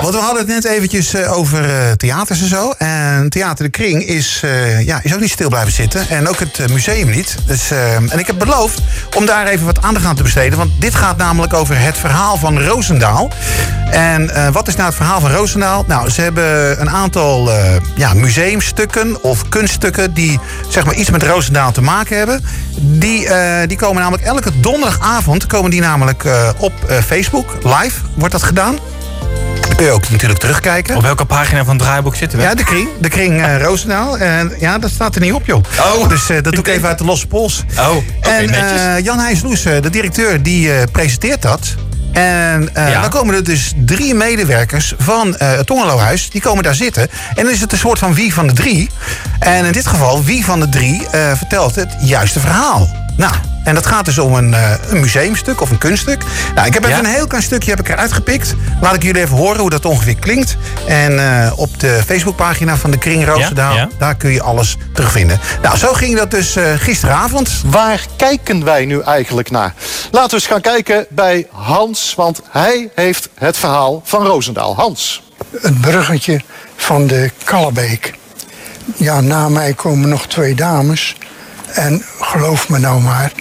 Want we hadden het net eventjes eh, over uh, theaters en zo. En Theater de Kring is, uh, ja, is ook niet stil blijven zitten. En ook het museum niet. Dus, en ik heb beloofd om daar even wat aandacht aan te besteden. Want dit gaat namelijk over het verhaal van Roosendaal. En wat is nou het verhaal van Roosendaal? Nou, ze hebben een aantal ja, museumstukken of kunststukken... die zeg maar iets met Roosendaal te maken hebben. Die, die komen namelijk elke donderdagavond komen die namelijk, op Facebook. Live wordt dat gedaan kun je ook natuurlijk terugkijken. Op welke pagina van het draaiboek zitten we? Ja, de kring. De kring uh, Roosendaal. En ja, dat staat er niet op, joh. Oh. Dus uh, dat doe ik even uit de losse pols. Oh, En uh, Jan Heijs Loes, de directeur, die presenteert dat. En ja. dan komen er dus drie medewerkers van het Tongelohuis. Die komen daar zitten. En dan is het een soort van wie van de drie. En in dit geval, wie van de drie vertelt het juiste verhaal. Nou, en dat gaat dus om een, uh, een museumstuk of een kunststuk. Nou, ik heb even een heel klein stukje heb ik eruit gepikt. Laat ik jullie even horen hoe dat ongeveer klinkt. En uh, op de Facebookpagina van de Kring Roosendaal, ja? daar kun je alles terugvinden. Nou, zo ging dat dus uh, gisteravond. Waar kijken wij nu eigenlijk naar? Laten we eens gaan kijken bij Hans, want hij heeft het verhaal van Roosendaal. Hans. Het bruggetje van de Kallebeek. Ja, na mij komen nog twee dames. En geloof me nou maar,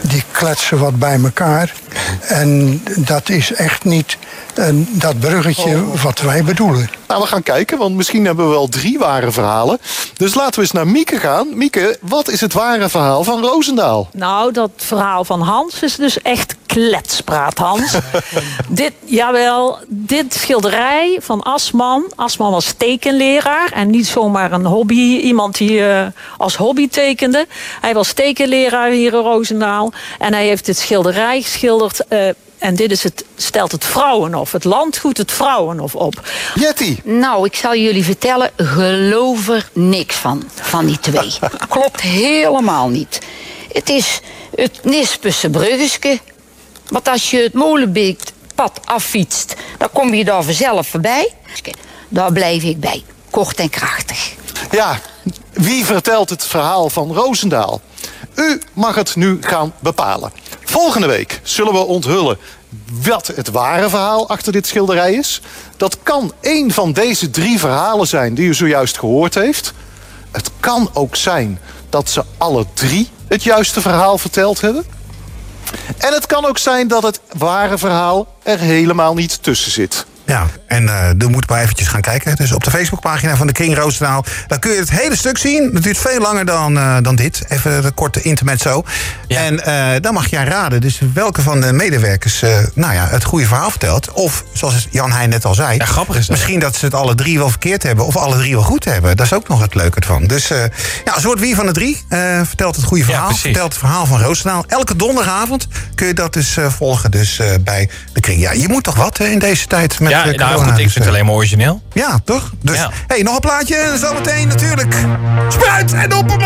die kletsen wat bij elkaar. En dat is echt niet uh, dat bruggetje oh. wat wij bedoelen. Nou, we gaan kijken, want misschien hebben we wel drie ware verhalen. Dus laten we eens naar Mieke gaan. Mieke, wat is het ware verhaal van Roosendaal? Nou, dat verhaal van Hans is dus echt kletspraat, Hans. dit, jawel, dit schilderij van Asman. Asman was tekenleraar en niet zomaar een hobby. Iemand die uh, als hobby tekende. Hij was tekenleraar hier in Roosendaal. En hij heeft dit schilderij geschilderd... Uh, en dit is het, stelt het Vrouwenhof, het landgoed het Vrouwenhof op. Jetty. Nou, ik zal jullie vertellen, geloof er niks van, van die twee. Klopt helemaal niet. Het is het Nispusse bruggeske. Want als je het Molenbeekpad affietst, dan kom je daar vanzelf voorbij. Daar blijf ik bij, kort en krachtig. Ja, wie vertelt het verhaal van Roosendaal? U mag het nu gaan bepalen. Volgende week zullen we onthullen wat het ware verhaal achter dit schilderij is. Dat kan één van deze drie verhalen zijn die u zojuist gehoord heeft. Het kan ook zijn dat ze alle drie het juiste verhaal verteld hebben. En het kan ook zijn dat het ware verhaal er helemaal niet tussen zit. Ja, en uh, dan moeten we eventjes gaan kijken. Dus op de Facebookpagina van de King Roosendaal... daar kun je het hele stuk zien. Dat duurt veel langer dan, uh, dan dit. Even een korte intermezzo. Ja. En uh, dan mag jij raden dus welke van de medewerkers... nou ja, het goede verhaal vertelt. Of, zoals Jan Heijn net al zei... Ja, grappig is dat. Misschien dat ze het alle drie wel verkeerd hebben... of alle drie wel goed hebben. Dat is ook nog het leuke ervan. Dus ja, een soort wie van de drie vertelt het goede verhaal. Ja, vertelt het verhaal van Roosendaal. Elke donderdagavond kun je dat dus volgen dus, bij de Kring. Ja, je moet toch wat in deze tijd met... Ja, nou, goed, ik vind het alleen maar origineel. Ja, toch? Dus, ja. hey, nog een plaatje en zometeen natuurlijk Spruit en! Ja.